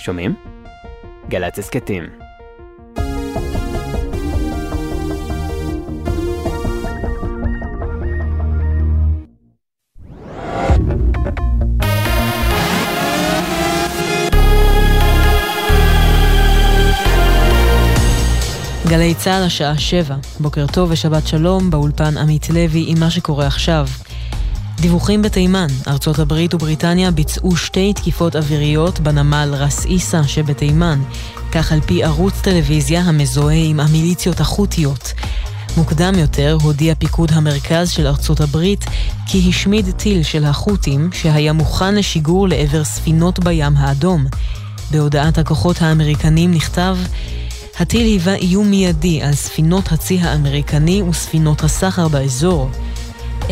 שומעים? גל"צ הסכתים. גלי צה"ל השעה שבע, בוקר טוב ושבת שלום, באולפן עמית לוי עם מה שקורה עכשיו. דיווחים בתימן, ארצות הברית ובריטניה ביצעו שתי תקיפות אוויריות בנמל רס עיסא שבתימן, כך על פי ערוץ טלוויזיה המזוהה עם המיליציות החות'יות. מוקדם יותר הודיע פיקוד המרכז של ארצות הברית כי השמיד טיל של החות'ים שהיה מוכן לשיגור לעבר ספינות בים האדום. בהודעת הכוחות האמריקנים נכתב הטיל היווה איום מיידי על ספינות הצי האמריקני וספינות הסחר באזור.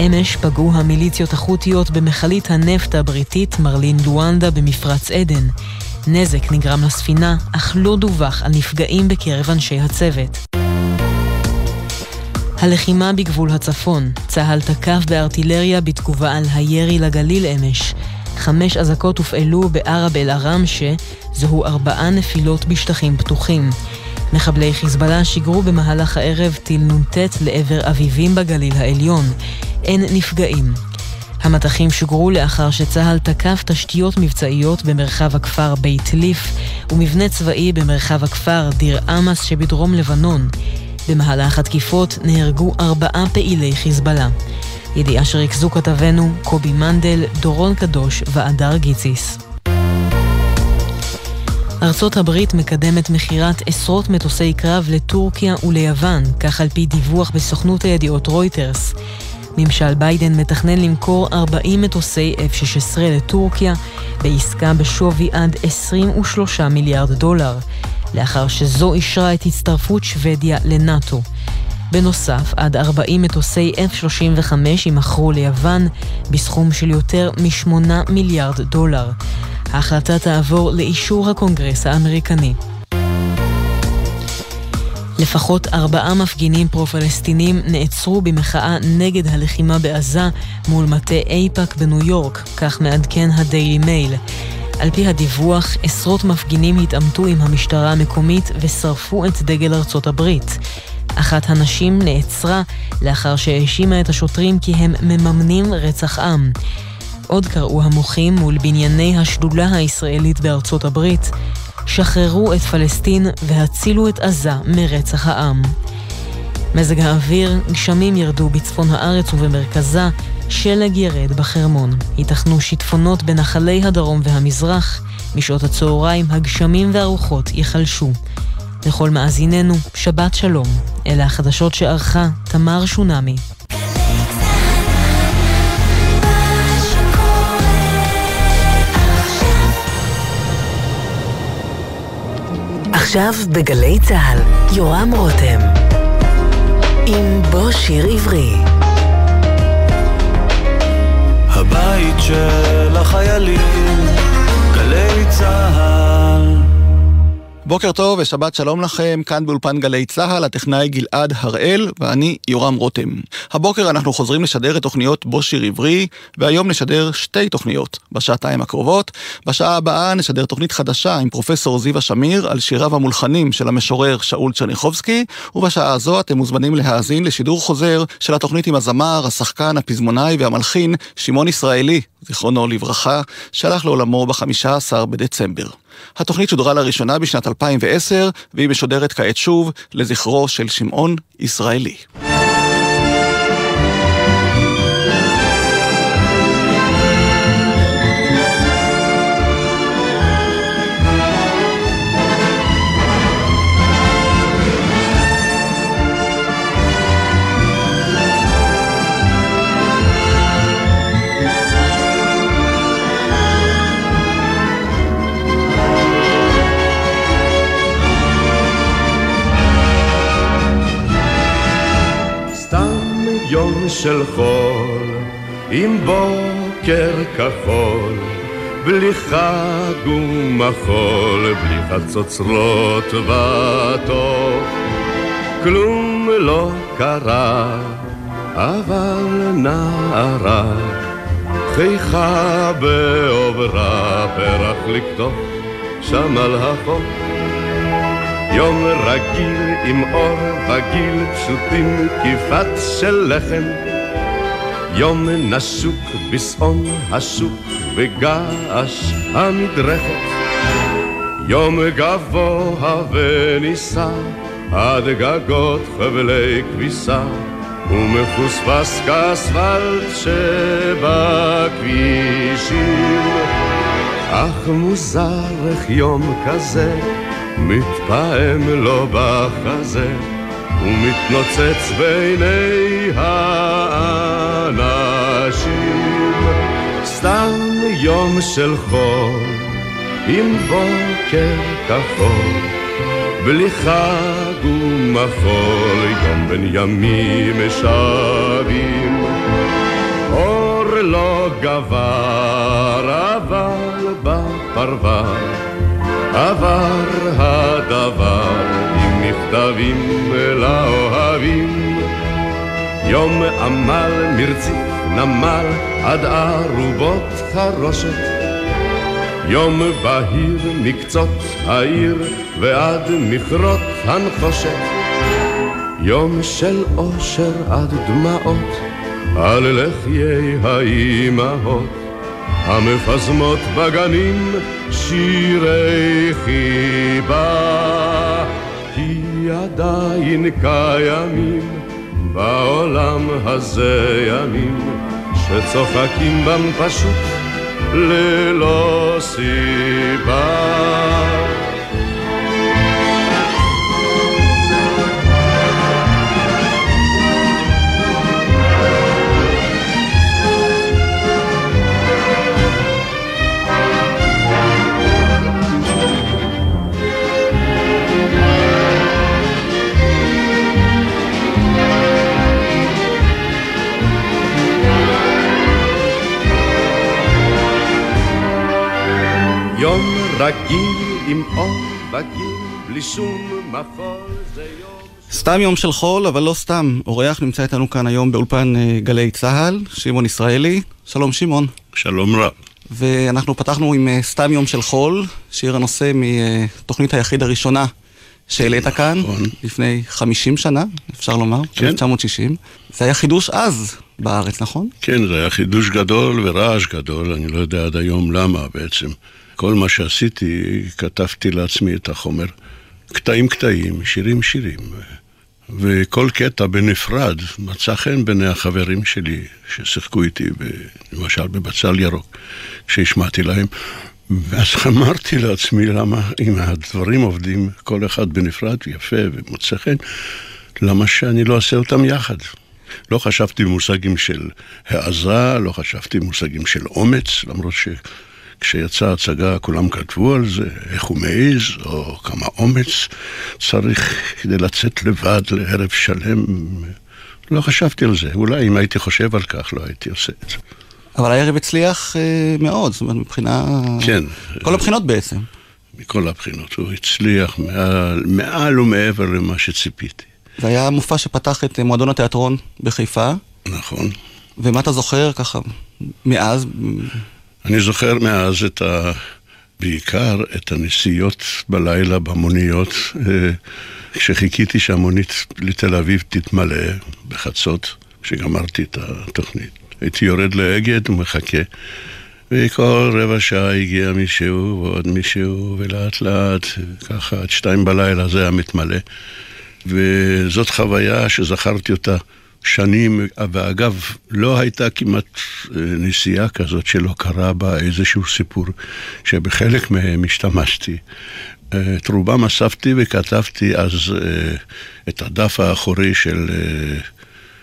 אמש פגעו המיליציות החות'יות במכלית הנפט הבריטית מרלין לואנדה במפרץ עדן. נזק נגרם לספינה, אך לא דווח על נפגעים בקרב אנשי הצוות. הלחימה בגבול הצפון, צה"ל תקף בארטילריה בתגובה על הירי לגליל אמש. חמש אזעקות הופעלו בערב אל-עראמשה, זוהו ארבעה נפילות בשטחים פתוחים. מחבלי חיזבאללה שיגרו במהלך הערב טיל נ"ט לעבר אביבים בגליל העליון. אין נפגעים. המטחים שוגרו לאחר שצה"ל תקף תשתיות מבצעיות במרחב הכפר בית ליף ומבנה צבאי במרחב הכפר דיר אמס שבדרום לבנון. במהלך התקיפות נהרגו ארבעה פעילי חיזבאללה. ידיעה שריכזו כתבנו קובי מנדל, דורון קדוש והדר גיציס. ארצות הברית מקדמת מכירת עשרות מטוסי קרב לטורקיה וליוון, כך על פי דיווח בסוכנות הידיעות רויטרס. ממשל ביידן מתכנן למכור 40 מטוסי F-16 לטורקיה בעסקה בשווי עד 23 מיליארד דולר, לאחר שזו אישרה את הצטרפות שוודיה לנאט"ו. בנוסף, עד 40 מטוסי F-35 יימכרו ליוון בסכום של יותר מ-8 מיליארד דולר. ההחלטה תעבור לאישור הקונגרס האמריקני. לפחות ארבעה מפגינים פרו-פלסטינים נעצרו במחאה נגד הלחימה בעזה מול מטה אייפאק בניו יורק, כך מעדכן הדיילי מייל. על פי הדיווח, עשרות מפגינים התעמתו עם המשטרה המקומית ושרפו את דגל ארצות הברית. אחת הנשים נעצרה לאחר שהאשימה את השוטרים כי הם מממנים רצח עם. עוד קראו המוחים מול בנייני השדולה הישראלית בארצות הברית, שחררו את פלסטין והצילו את עזה מרצח העם. מזג האוויר, גשמים ירדו בצפון הארץ ובמרכזה, שלג ירד בחרמון. ייתכנו שיטפונות בנחלי הדרום והמזרח, משעות הצהריים הגשמים והרוחות ייחלשו. לכל מאזיננו, שבת שלום. אלה החדשות שערכה תמר שונמי. עכשיו בגלי צה"ל, יורם רותם. עם בוא שיר עברי. הבית של החיילים, גלי צה"ל. בוקר טוב ושבת שלום לכם, כאן באולפן גלי צה"ל, הטכנאי גלעד הראל ואני יורם רותם. הבוקר אנחנו חוזרים לשדר את תוכניות בו שיר עברי, והיום נשדר שתי תוכניות בשעתיים הקרובות. בשעה הבאה נשדר תוכנית חדשה עם פרופסור זיווה שמיר על שיריו המולחנים של המשורר שאול צ'רניחובסקי, ובשעה הזו אתם מוזמנים להאזין לשידור חוזר של התוכנית עם הזמר, השחקן, הפזמונאי והמלחין שמעון ישראלי, זיכרונו לברכה, שהלך לעולמו ב-15 בדצמבר. התוכנית שודרה לראשונה בשנת 2010, והיא משודרת כעת שוב לזכרו של שמעון ישראלי. של חול, עם בוקר כחול, בלי חג ומחול, בלי חצוצרות וטוב. כלום לא קרה, אבל נערה, חייכה בעוברה פרח לקטוף, שם על החוף. יום רגיל עם אור וגיל פשוטים כיפת של לחם. יום נסוק בשעון השוק וגעש המדרכת. יום גבוה ונישא עד גגות חבלי כביסה ומפוספס כאספלט שבכבישים אך מוזר איך יום כזה מתפעם לו בחזה ומתנוצץ בעיני האנשים. סתם יום של חול עם בוקר כחול בלי חג ומחול יום בין ימים שבים אור לא גבר אבל בפרבר עבר הדבר עם מכתבים לאוהבים. יום עמל מרציף נמל עד ארובות חרושת. יום בהיר מקצות העיר ועד מכרות הנחושת. יום של אושר עד דמעות על לחיי האימהות המפזמות בגנים שירי חיבה. כי עדיין קיימים בעולם הזה ימים שצוחקים בם פשוט ללא סיבה רגיל עם אור בגיל, בלי שום זה יום... סתם יום של חול, אבל לא סתם. אורח נמצא איתנו כאן היום באולפן אה, גלי צה"ל, שמעון ישראלי. שלום שמעון. שלום רב. ואנחנו פתחנו עם אה, סתם יום של חול, שיר הנושא מתוכנית היחיד הראשונה שהעלית כאן, נכון. לפני 50 שנה, אפשר לומר, כן. 1960. זה היה חידוש אז בארץ, נכון? כן, זה היה חידוש גדול ורעש גדול, אני לא יודע עד היום למה בעצם. כל מה שעשיתי, כתבתי לעצמי את החומר. קטעים קטעים, שירים שירים. וכל קטע בנפרד מצא חן בעיני החברים שלי ששיחקו איתי, ב- למשל בבצל ירוק, שהשמעתי להם. ואז אמרתי לעצמי, למה אם הדברים עובדים כל אחד בנפרד יפה ומוצא חן, למה שאני לא אעשה אותם יחד? לא חשבתי במושגים של העזה, לא חשבתי במושגים של אומץ, למרות שכשיצאה ההצגה כולם כתבו על זה, איך הוא מעז, או כמה אומץ צריך כדי לצאת לבד לערב שלם. לא חשבתי על זה, אולי אם הייתי חושב על כך לא הייתי עושה את זה. אבל הערב הצליח אה, מאוד, זאת אומרת, מבחינה... כן. כל הבחינות בעצם. מכל הבחינות, הוא הצליח מעל, מעל ומעבר למה שציפיתי. זה היה מופע שפתח את אה, מועדון התיאטרון בחיפה, נכון. ומה אתה זוכר ככה מאז? אני זוכר מאז את ה... בעיקר את הנסיעות בלילה במוניות, אה, כשחיכיתי שהמונית לתל אביב תתמלא בחצות, כשגמרתי את התוכנית. הייתי יורד לאגד ומחכה, וכל רבע שעה הגיע מישהו ועוד מישהו, ולאט לאט, ככה עד שתיים בלילה זה היה מתמלא. וזאת חוויה שזכרתי אותה שנים, ואגב, לא הייתה כמעט אה, נסיעה כזאת שלא קרה בה איזשהו סיפור, שבחלק מהם השתמשתי. אה, את רובם אספתי וכתבתי אז אה, את הדף האחורי של,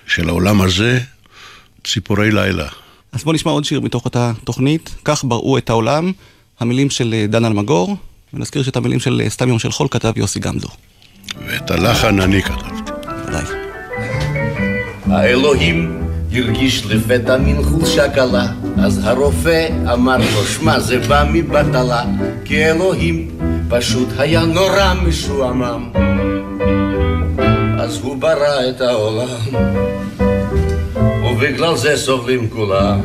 של העולם הזה, ציפורי לילה. אז בוא נשמע עוד שיר מתוך אותה תוכנית, כך בראו את העולם, המילים של דן אלמגור, ונזכיר שאת המילים של סתם יום של חול כתב יוסי גמזו. ואת הלחן אני כתבתי. ודאי. האלוהים הרגיש לפתע מין חולשה קלה, אז הרופא אמר לו, שמע, זה בא מבטלה, כי אלוהים פשוט היה נורא משועמם. אז הוא ברא את העולם, ובגלל זה סובלים כולם.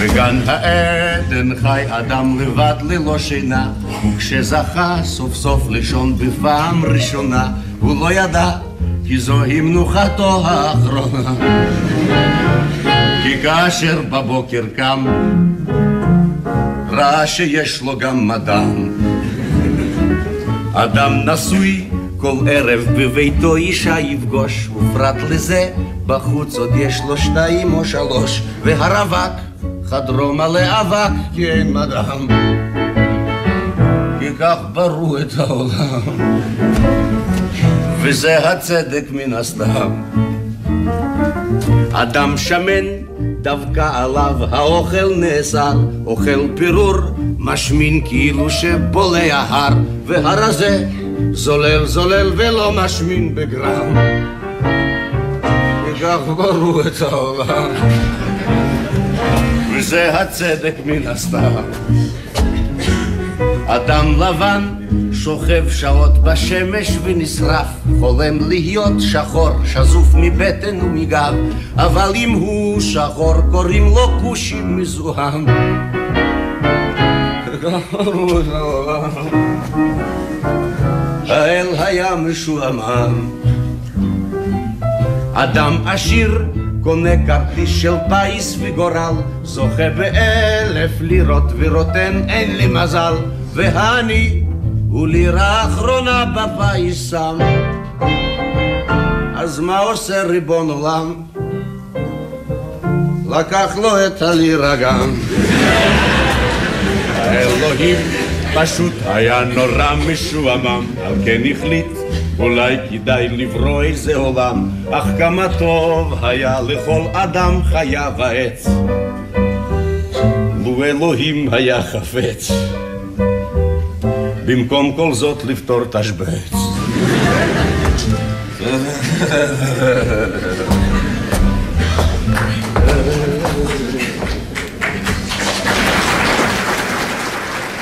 בגן העדן חי אדם לבד ללא שינה, וכשזכה סוף סוף לישון בפעם ראשונה, הוא לא ידע כי זוהי מנוחתו האחרונה. כי כאשר בבוקר קם, ראה שיש לו גם מדם. אדם נשוי כל ערב בביתו אישה יפגוש, ופרט לזה בחוץ עוד יש לו שתיים או שלוש, והרווק חדרו מלא אבק כי אין מדם. כי כך ברו את העולם, וזה הצדק מן הסתם. אדם שמן דווקא עליו האוכל נאסר, אוכל פירור, משמין כאילו שבולע הר, והרזה זולל זולל ולא משמין בגרם. וכך ברו את העולם, וזה הצדק מן הסתם. אדם לבן שוכב שעות בשמש ונשרף, חולם להיות שחור, שזוף מבטן ומגב, אבל אם הוא שחור קוראים לו כושי מזוהם. האל היה משועמם. אדם עשיר קונה כרטיס של פיס וגורל, זוכה באלף לירות ורוטן אין לי מזל, והני הוא לירה אחרונה בפיס שם. אז מה עושה ריבון עולם? לקח לו את הלירה גם. האלוהים פשוט היה נורא משועמם, על כן החליט אולי כדאי לברוא איזה עולם, אך כמה טוב היה לכל אדם חיה ועץ. לו אלוהים היה חפץ, במקום כל זאת לפתור תשבץ.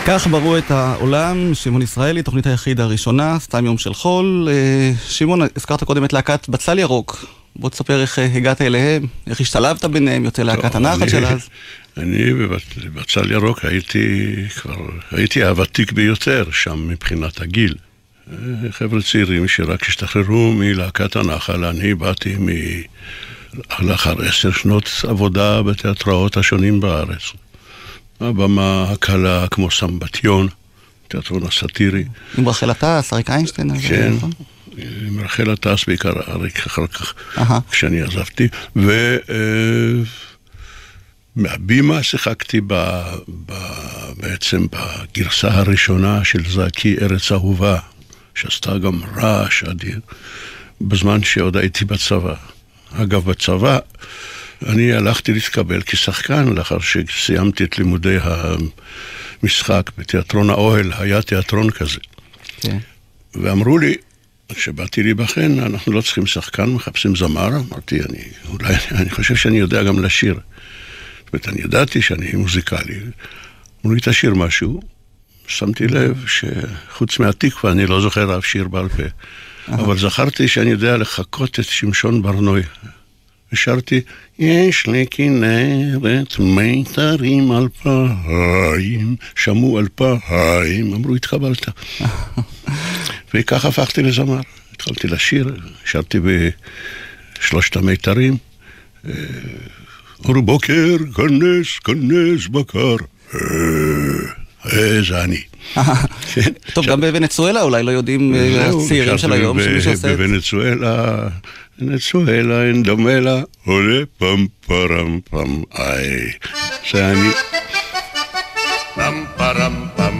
כך ברו את העולם, שמעון ישראלי, תוכנית היחיד הראשונה, סתם יום של חול. אה, שמעון, הזכרת קודם את להקת בצל ירוק. בוא תספר איך אה, הגעת אליהם, איך השתלבת ביניהם, יוצא להקת הנחל של אז. אני בבצל ירוק הייתי כבר, הייתי הוותיק ביותר שם מבחינת הגיל. אה, חבר'ה צעירים שרק השתחררו מלהקת הנחל, אני באתי מ... לאחר עשר שנות עבודה בתיאטראות השונים בארץ. הבמה הקלה כמו סמבטיון, תיאטרון הסאטירי. עם רחל עטס, אריק איינשטיין. כן, נכון? עם רחל עטס בעיקר, אריק אחר כך, כשאני עזבתי. ו... מהבימה שיחקתי ב, ב, בעצם בגרסה הראשונה של זעקי ארץ אהובה, שעשתה גם רעש אדיר, בזמן שעוד הייתי בצבא. אגב, בצבא אני הלכתי להתקבל כשחקן לאחר שסיימתי את לימודי המשחק בתיאטרון האוהל, היה תיאטרון כזה. כן. ואמרו לי, כשבאתי להיבחן, אנחנו לא צריכים שחקן, מחפשים זמר. אמרתי, אני, אולי, אני חושב שאני יודע גם לשיר. זאת אומרת, אני ידעתי שאני מוזיקלי. אמרו לי, תשאיר משהו. שמתי לב שחוץ מהתקווה אני לא זוכר אף שיר בעל פה. אבל זכרתי שאני יודע לחקות את שמשון ברנוי. ושרתי, יש לי כנרת מיתרים אלפיים, שמעו אלפיים, אמרו, התקבלת. וכך הפכתי לזמר. התחלתי לשיר, שרתי בשלושת המיתרים. אור בוקר, כנס, כנס בקר. זה אני. טוב, גם בוונצואלה אולי לא יודעים הצעירים של היום שמישהו עושה את זה. בוונצואלה... ונצואלה אין דומה לה, עולה פם פרם פם איי. זה אני. פם פרם פם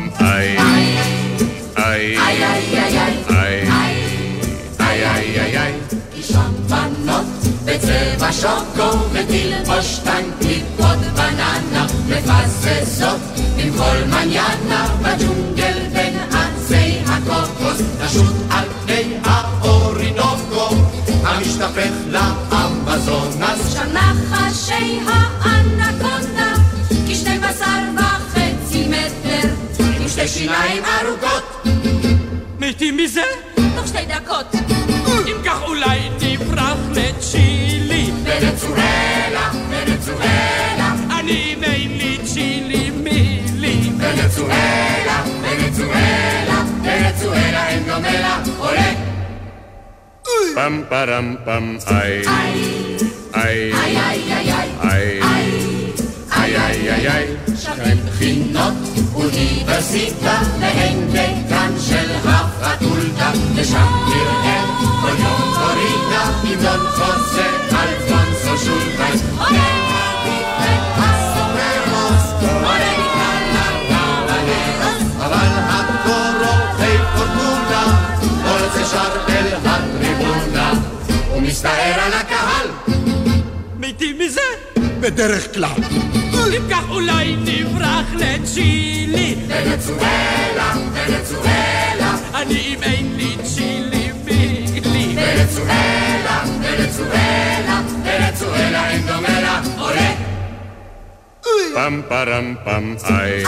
שוקו ותלבוש טנקליקות בננה מפססות עם כל מניאנה בג'ונגל בין עצי הקוקוס לשוט על פני האורינוקו המשתפך לאמזונס. שם נחשי האנקונדה, כשני בשר וחצי מטר, עם שתי שיניים ארוכות. מתים מזה? תוך שתי דקות. אם כך אולי נברח לצ'ילי. ונצואלה, ונצואלה. אני מימי צ'ילי מילי. ונצואלה, ונצואלה, ונצואלה אין דומה לה, עולה. פם פרם פם איי. איי. איי איי איי איי. איי איי איי איי. שווים חינות. אוניברסיטה להנדקן של הפקולטה, לשם נראה כל יום קורינה, המדון חוזה אלפונסו שולטייס. אבל הקורופי פורטונה, כל זה שר אל הטריבונה, ומסתער על הקהל. מתים מזה? בדרך כלל. ייקח אולי נברח לצ'ילי. ונצואלה, ונצואלה. אני אם אין לי צ'ילי מילי. ונצואלה, ונצואלה. ונצואלה אין דומה לה, עולה. פם פרם פם איי.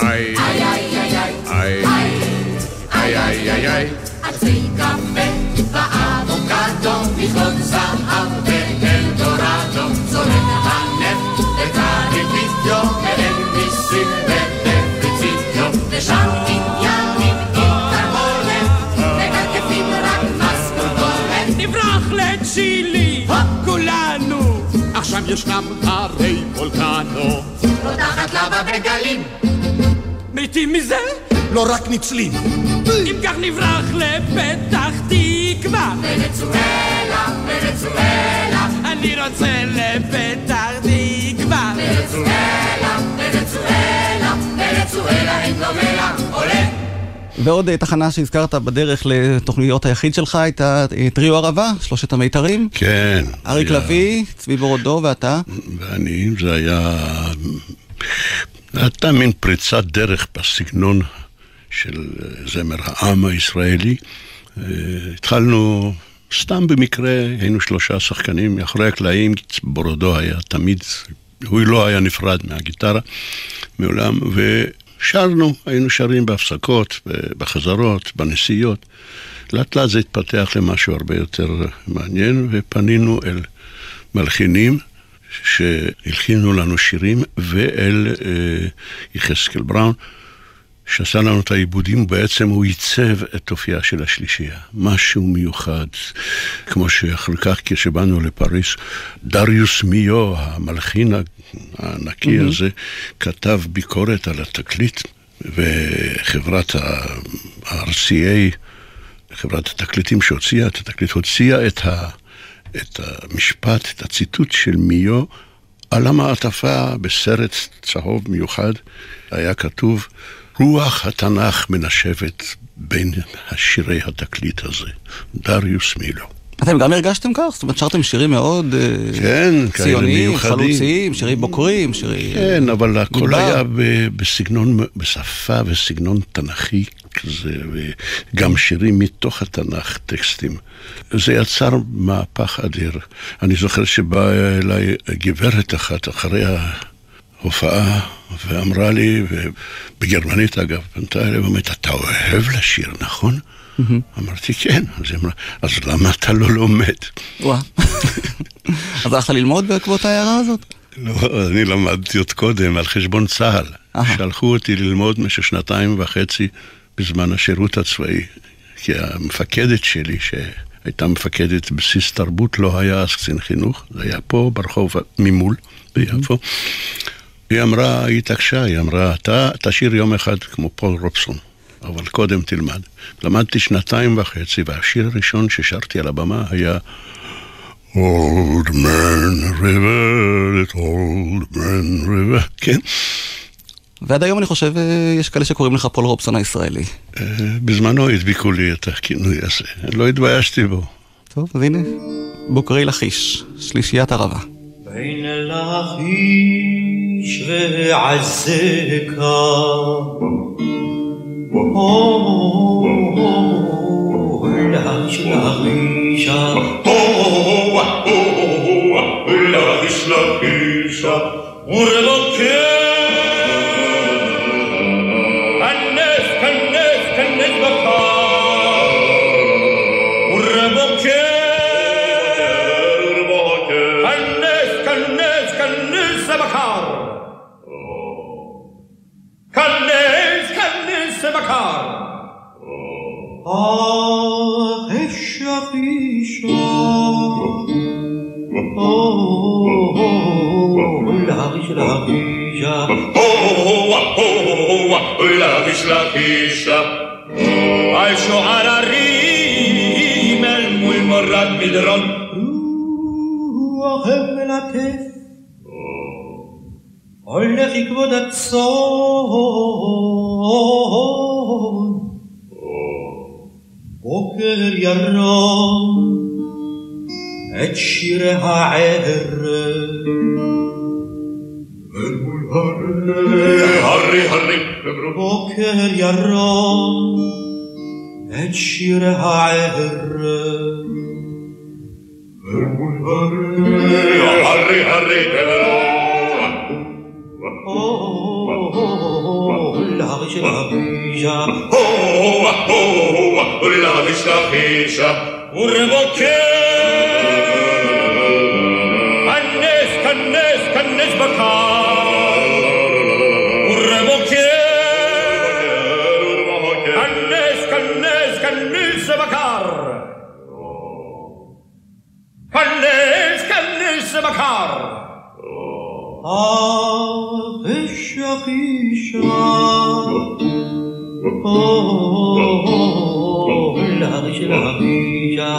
איי. איי איי איי איי. איי. עצי קפה ואבוקדו, מכלון זהב. ישנם הרי וולקנו. רותחת לבה בגלים. מתים מזה? לא רק ניצלים. אם כך נברח לפתח תקווה. ונצואלה, ונצואלה. אני רוצה לפתח תקווה. ונצואלה, ונצואלה, ונצואלה אין דומה לה, עולה! ועוד אה, תחנה שהזכרת בדרך לתוכניות היחיד שלך הייתה אה, טריו ערבה, שלושת המיתרים. כן. אריק היה- לביא, צבי בורודו ואתה. ואני, זה היה... הייתה מין פריצת דרך בסגנון של אה, זמר העם הישראלי. התחלנו סתם במקרה, היינו שלושה שחקנים מאחורי הקלעים, בורודו היה תמיד, הוא לא היה נפרד מהגיטרה מעולם, ושרנו, היינו שרים בהפסקות, בחזרות, בנסיעות. לאט לאט זה התפתח למשהו הרבה יותר מעניין, ופנינו אל מלחינים שהלחינו לנו שירים, ואל אה, יחזקאל בראון, שעשה לנו את העיבודים, בעצם הוא עיצב את אופייה של השלישייה. משהו מיוחד, כמו שאחר כך כשבאנו לפריס, דריוס מיו, המלחין הענקי מהמם. הזה, כתב ביקורת על התקליט, וחברת ה-RCA, חברת התקליטים שהוציאה את התקליט, הוציאה את, ה, את המשפט, את הציטוט של מיו על המעטפה בסרט צהוב מיוחד, היה כתוב, רוח התנ"ך מנשבת בין שירי התקליט הזה, דריוס מילו. אתם גם הרגשתם כך? זאת אומרת, שרתם שירים מאוד אה, כן, ציוניים. חלוציים, שירי בוקרים, שירי... כן, אבל הכל. היה בסגנון, בשפה וסגנון תנכי כזה, וגם שירים מתוך התנ"ך, טקסטים. זה יצר מהפך אדיר. אני זוכר שבאה אליי גברת אחת אחרי ההופעה, ואמרה לי, בגרמנית אגב, פנתה אליי ואומרת, אתה אוהב לשיר, נכון? אמרתי, כן. אז היא אמרה, אז למה אתה לא לומד? וואה. אז הלכת ללמוד בעקבות ההערה הזאת? לא, אני למדתי עוד קודם על חשבון צה"ל. שלחו אותי ללמוד במשך שנתיים וחצי בזמן השירות הצבאי. כי המפקדת שלי, שהייתה מפקדת בסיס תרבות, לא היה אז קצין חינוך, זה היה פה ברחוב ממול, ביפו. היא אמרה, היא התעקשה, היא אמרה, אתה תשאיר יום אחד כמו פול רובסון, אבל קודם תלמד. למדתי שנתיים וחצי, והשיר הראשון ששרתי על הבמה היה Old Man River, את Old Man River, כן. ועד היום אני חושב, אה, יש כאלה שקוראים לך פול רובסון הישראלי. אה, בזמנו הדביקו לי את הכינוי הזה, לא התביישתי בו. טוב, אז הנה, בוקרי לכיש, שלישיית ערבה. בין לכיש איש ועזקה. לריש לרישה, לריש לרישה, ולבקר مكر آه الشقيشة أوه الهغيش الهغيشة أوه الهغيش الهغيشة عايشوا على الريم والمرات بدرون وهم لطيف قول لك كبدت صوت רוח מלטף הולך לכבוד הצאן בוקר ירום את שירי הערב אל מול הרי הרי בוקר ירום את שירי הערב אל מול הרי הרי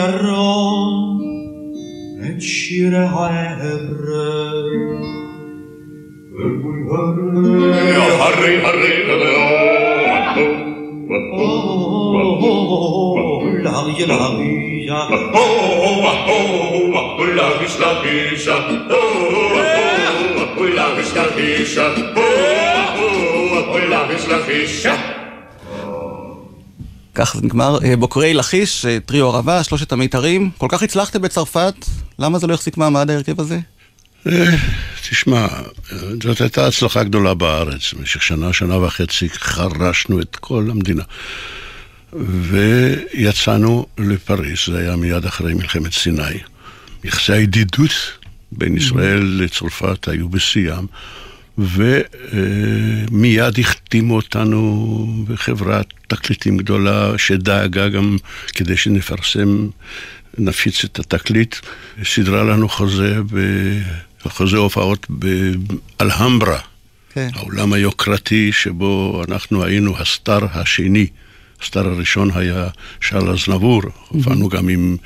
בוקר ירום את שירי הערב הרי הרי להגיש להגישה ולהגיש לך אישה ולהגיש לך אישה ולהגיש לך אישה כך זה נגמר. אה, בוקרי לכיש, אה, טריו ערבה, שלושת המיתרים. כל כך הצלחתם בצרפת, למה זה לא החזיק מעמד ההרכב הזה? אה, תשמע, זאת הייתה הצלחה גדולה בארץ. במשך שנה, שנה וחצי חרשנו את כל המדינה. ויצאנו לפריז, זה היה מיד אחרי מלחמת סיני. יחסי הידידות בין ישראל לצרפת היו בשיאם, ומיד החתימו אותנו בחברת תקליטים גדולה שדאגה גם כדי שנפרסם, נפיץ את התקליט, סידרה לנו חוזה, ב... חוזה הופעות באלהמברה, כן. העולם היוקרתי שבו אנחנו היינו הסטאר השני. הסטאר הראשון היה שאל אזנבור, הופענו גם עם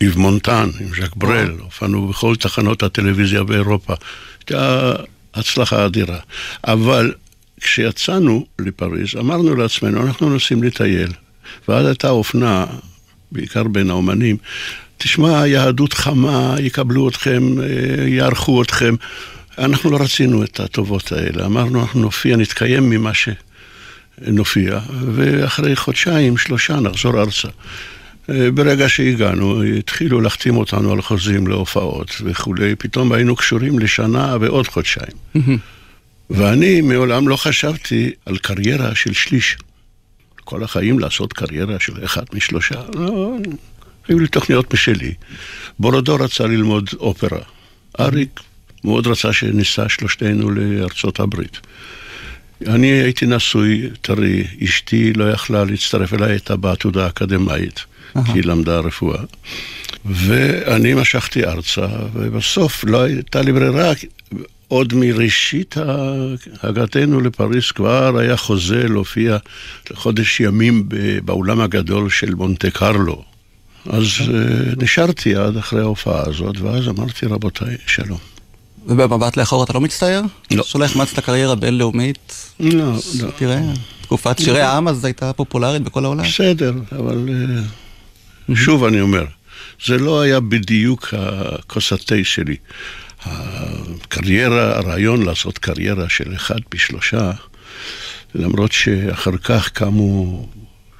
איב מונטן, עם ז'ק ברל, הופענו בכל תחנות הטלוויזיה באירופה. הייתה הצלחה אדירה. אבל כשיצאנו לפריז, אמרנו לעצמנו, אנחנו נוסעים לטייל. ואז הייתה אופנה, בעיקר בין האומנים, תשמע, היהדות חמה, יקבלו אתכם, אה, יערכו אתכם. אנחנו לא רצינו את הטובות האלה, אמרנו, אנחנו נופיע, נתקיים ממה ש... נופיע, ואחרי חודשיים, שלושה, נחזור ארצה. ברגע שהגענו, התחילו להחתים אותנו על חוזים להופעות וכולי, פתאום היינו קשורים לשנה ועוד חודשיים. ואני מעולם לא חשבתי על קריירה של שליש. כל החיים לעשות קריירה של אחד משלושה, לא, היו לי תוכניות משלי. בורודו רצה ללמוד אופרה. אריק מאוד רצה שניסע שלושתנו לארצות הברית. אני הייתי נשוי, טרי, אשתי לא יכלה להצטרף אליי, הייתה בעתודה אקדמאית, כי היא למדה רפואה. ואני משכתי ארצה, ובסוף לא הייתה לי ברירה, עוד מראשית הגעתנו לפריז כבר היה חוזה להופיע לחודש ימים באולם הגדול של מונטה קרלו. אז נשארתי עד אחרי ההופעה הזאת, ואז אמרתי, רבותיי, שלום. ובמבט לאחור אתה לא מצטער? לא. שלא החמצת קריירה בינלאומית? לא, לא. תראה, תקופת שירי העם אז הייתה פופולרית בכל העולם. בסדר, אבל אה, שוב אני אומר, זה לא היה בדיוק הכוס התה שלי. הקריירה, הרעיון לעשות קריירה של אחד פי שלושה, למרות שאחר כך קמו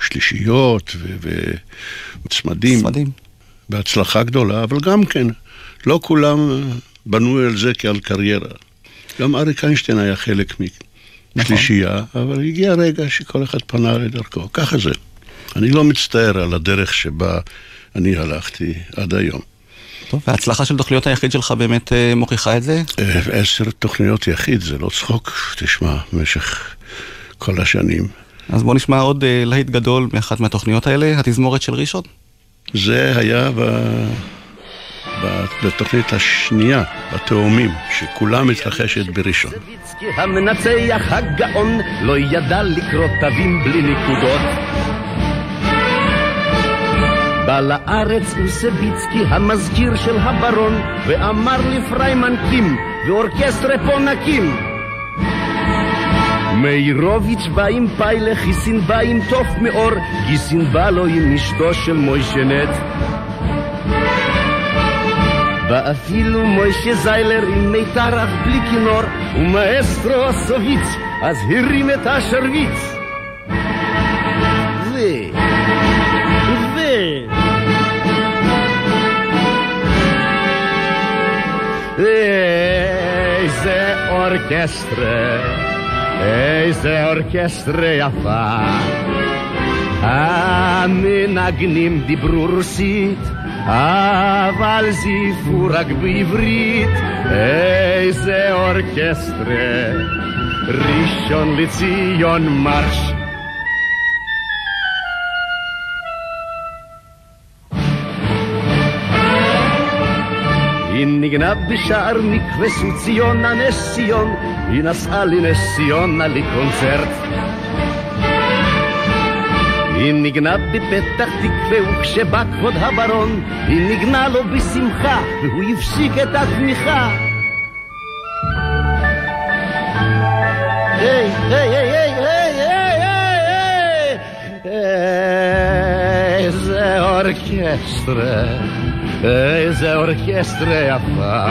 שלישיות וצמדים. צמדים. בהצלחה גדולה, אבל גם כן, לא כולם בנו על זה כעל קריירה. גם אריק איינשטיין היה חלק משלישייה, נכון. אבל הגיע רגע שכל אחד פנה לדרכו. ככה זה. אני לא מצטער על הדרך שבה אני הלכתי עד היום. טוב, וההצלחה של תוכניות היחיד שלך באמת אה, מוכיחה את זה? אה, עשר תוכניות יחיד, זה לא צחוק, תשמע, במשך כל השנים. אז בוא נשמע עוד אה, להיט גדול מאחת מהתוכניות האלה, התזמורת של ראשון. זה היה ב... ב... בתוכנית השנייה, בתאומים, שכולה מתרחשת בראשון. המנצח הגאון לא ידע לקרוא תווים בלי נקודות בא לארץ אוסביצקי המזכיר של הברון ואמר לפריימן קים ואורקסטרה פה נקים. מאירוביץ' בא עם פיילה, חיסין בא עם תוף מאור גיסין בא לו עם אשתו של מוישנט ואפילו מוישה זיילר עם מיתר אך בלי כינור ומאסטרו הסוביץ אז הרים את השרביץ איזה אורקסטרה, איזה אורקסטרה יפה. המנגנים דיברו רוסית, אבל זיפו רק בעברית. איזה אורקסטרה, ראשון לציון מרש. היא ניגנה בשער מקווה ציונה נס ציון, היא נסעה לנס ציונה לקונצרט. היא ניגנה בפתח תקווה וכשבא כבוד הברון, היא ניגנה לו בשמחה והוא הפסיק את התמיכה. היי, היי, היי, היי, היי, היי, איזה אורקסטרה. איזה אורקסטרה יפה.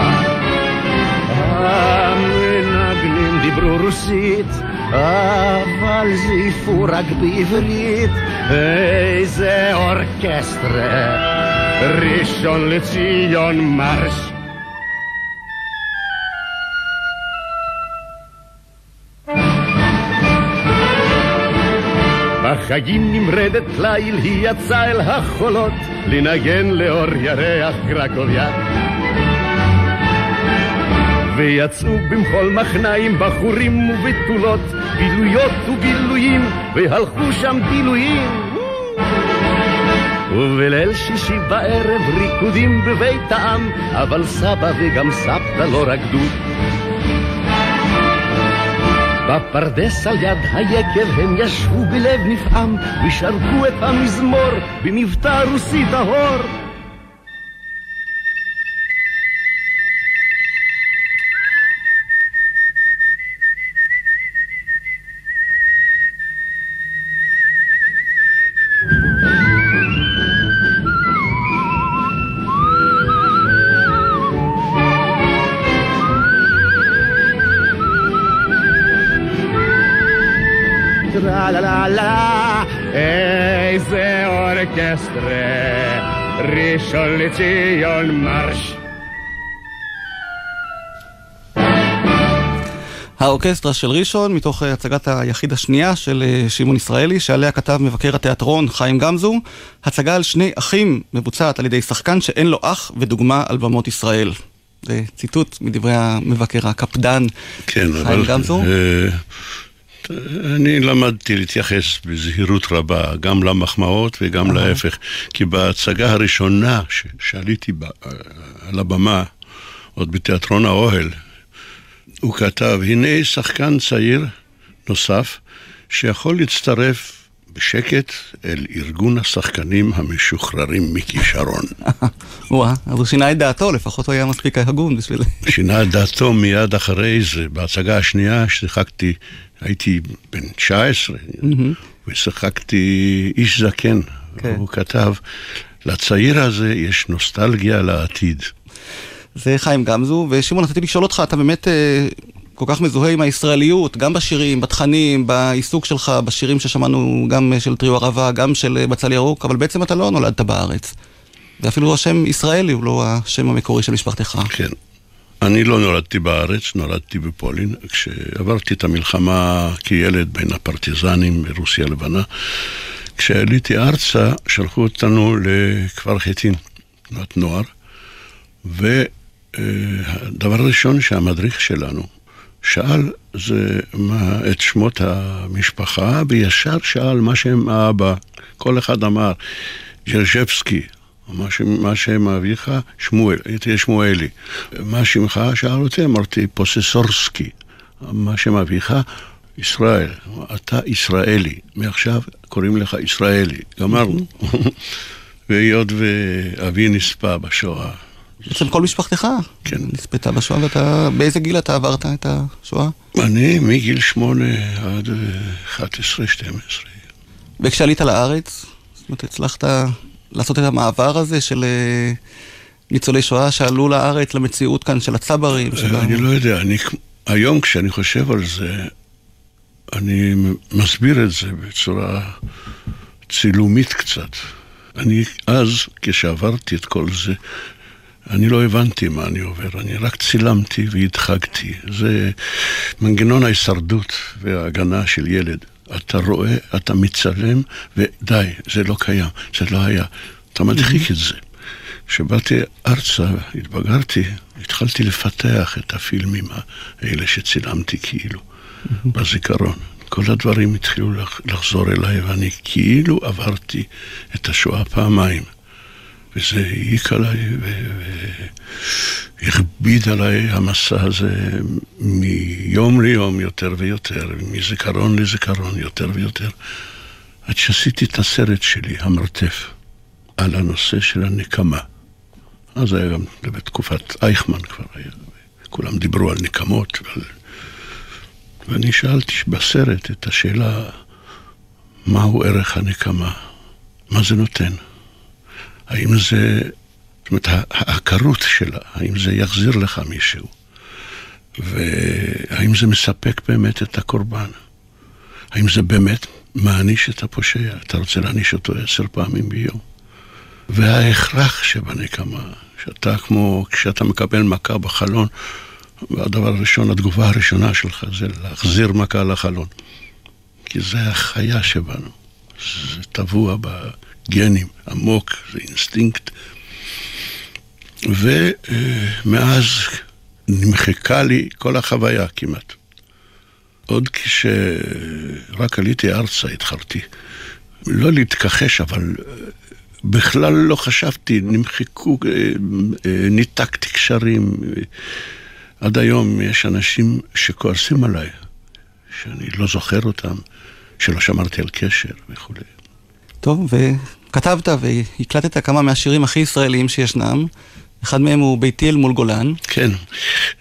המנגנים דיברו רוסית, אבל זייפו רק בעברית. איזה אורקסטרה, ראשון לציון מרש. בחגים נמרדת ליל היא יצאה אל החולות לנגן לאור ירח קרקוביה. ויצאו במחול מחניים בחורים ובתולות בילויות ובילויים והלכו שם בילויים ובליל שישי בערב ריקודים בבית העם אבל סבא וגם סבתא לא רקדו בפרדס על יד היקב הם ישבו בלב נפעם ושרקו את המזמור במבטא רוסי טהור אורקסטרה, ראשון לציון מרש. האורקסטרה של ראשון, מתוך הצגת היחיד השנייה של אה, שמעון ישראלי, שעליה כתב מבקר התיאטרון חיים גמזו, הצגה על שני אחים מבוצעת על ידי שחקן שאין לו אח ודוגמה על במות ישראל. זה ציטוט מדברי המבקר הקפדן כן, חיים אבל, גמזו. אה, אני למדתי להתייחס בזהירות רבה, גם למחמאות וגם להפך, כי בהצגה הראשונה ש- שעליתי בה, על הבמה, עוד בתיאטרון האוהל, הוא כתב, הנה שחקן צעיר נוסף שיכול להצטרף בשקט אל ארגון השחקנים המשוחררים מכישרון. וואה, אז הוא שינה את דעתו, לפחות הוא היה מספיק הגון בשביל... שינה את דעתו מיד אחרי זה, בהצגה השנייה ששיחקתי, הייתי בן 19, ושיחקתי איש זקן. כן. הוא כתב, לצעיר הזה יש נוסטלגיה לעתיד. זה חיים גמזו, ושמעון, רציתי לשאול אותך, אתה באמת, אה, כל כך מזוהה עם הישראליות, גם בשירים, בתכנים, בעיסוק שלך, בשירים ששמענו גם של טריו ערבה, גם של בצל ירוק, אבל בעצם אתה לא נולדת בארץ. ואפילו השם ישראלי הוא לא השם המקורי של משפחתך. כן. אני לא נולדתי בארץ, נולדתי בפולין. כשעברתי את המלחמה כילד בין הפרטיזנים ברוסיה הלבנה, כשעליתי ארצה, שלחו אותנו לכפר חיטין, תנועת נוער, והדבר הראשון שהמדריך שלנו שאל זה מה, את שמות המשפחה, וישר שאל מה שם האבא. כל אחד אמר, ג'רז'בסקי, מה, שם אביך? שמואל, תהיה שמואלי. מה שמך? שאל אותי, אמרתי פוססורסקי. מה שם אביך? ישראל. אתה ישראלי. מעכשיו קוראים לך ישראלי. גמרנו. והיות ואבי נספה בשואה. בעצם כל משפחתך כן. נספתה בשואה, ואתה, באיזה גיל אתה עברת את השואה? אני מגיל שמונה עד 11, 12. וכשעלית לארץ, זאת אומרת, הצלחת לעשות את המעבר הזה של אה, ניצולי שואה שעלו לארץ למציאות כאן של הצברים? של אני לא יודע, אני, היום כשאני חושב על זה, אני מסביר את זה בצורה צילומית קצת. אני אז, כשעברתי את כל זה, אני לא הבנתי מה אני עובר, אני רק צילמתי והדחקתי. זה מנגנון ההישרדות וההגנה של ילד. אתה רואה, אתה מצלם, ודי, זה לא קיים, זה לא היה. אתה מדחיק את זה. כשבאתי ארצה, התבגרתי, התחלתי לפתח את הפילמים האלה שצילמתי כאילו, בזיכרון. כל הדברים התחילו לחזור אליי, ואני כאילו עברתי את השואה פעמיים. וזה העיק עליי והכביד עליי המסע הזה מיום ליום יותר ויותר, מזיכרון לזיכרון יותר ויותר, עד שעשיתי את הסרט שלי, המרתף, על הנושא של הנקמה. אז היה גם בתקופת אייכמן כבר היה, כולם דיברו על נקמות ועל... ואני שאלתי בסרט את השאלה, מהו ערך הנקמה? מה זה נותן? האם זה, זאת אומרת, העקרות שלה, האם זה יחזיר לך מישהו? והאם זה מספק באמת את הקורבן? האם זה באמת מעניש את הפושע? אתה רוצה להעניש אותו עשר פעמים ביום? וההכרח שבנקמה, שאתה כמו כשאתה מקבל מכה בחלון, והדבר הראשון, התגובה הראשונה שלך זה להחזיר מכה לחלון. כי זה החיה שבנו, זה טבוע בגנים, עמוק, זה אינסטינקט. ומאז נמחקה לי כל החוויה כמעט. עוד כשרק עליתי ארצה התחלתי לא להתכחש, אבל בכלל לא חשבתי, נמחקו, ניתקתי קשרים. עד היום יש אנשים שכועסים עליי, שאני לא זוכר אותם, שלא שמרתי על קשר וכולי. טוב, וכתבת והקלטת כמה מהשירים הכי ישראליים שישנם. אחד מהם הוא ביתי אל מול גולן. כן,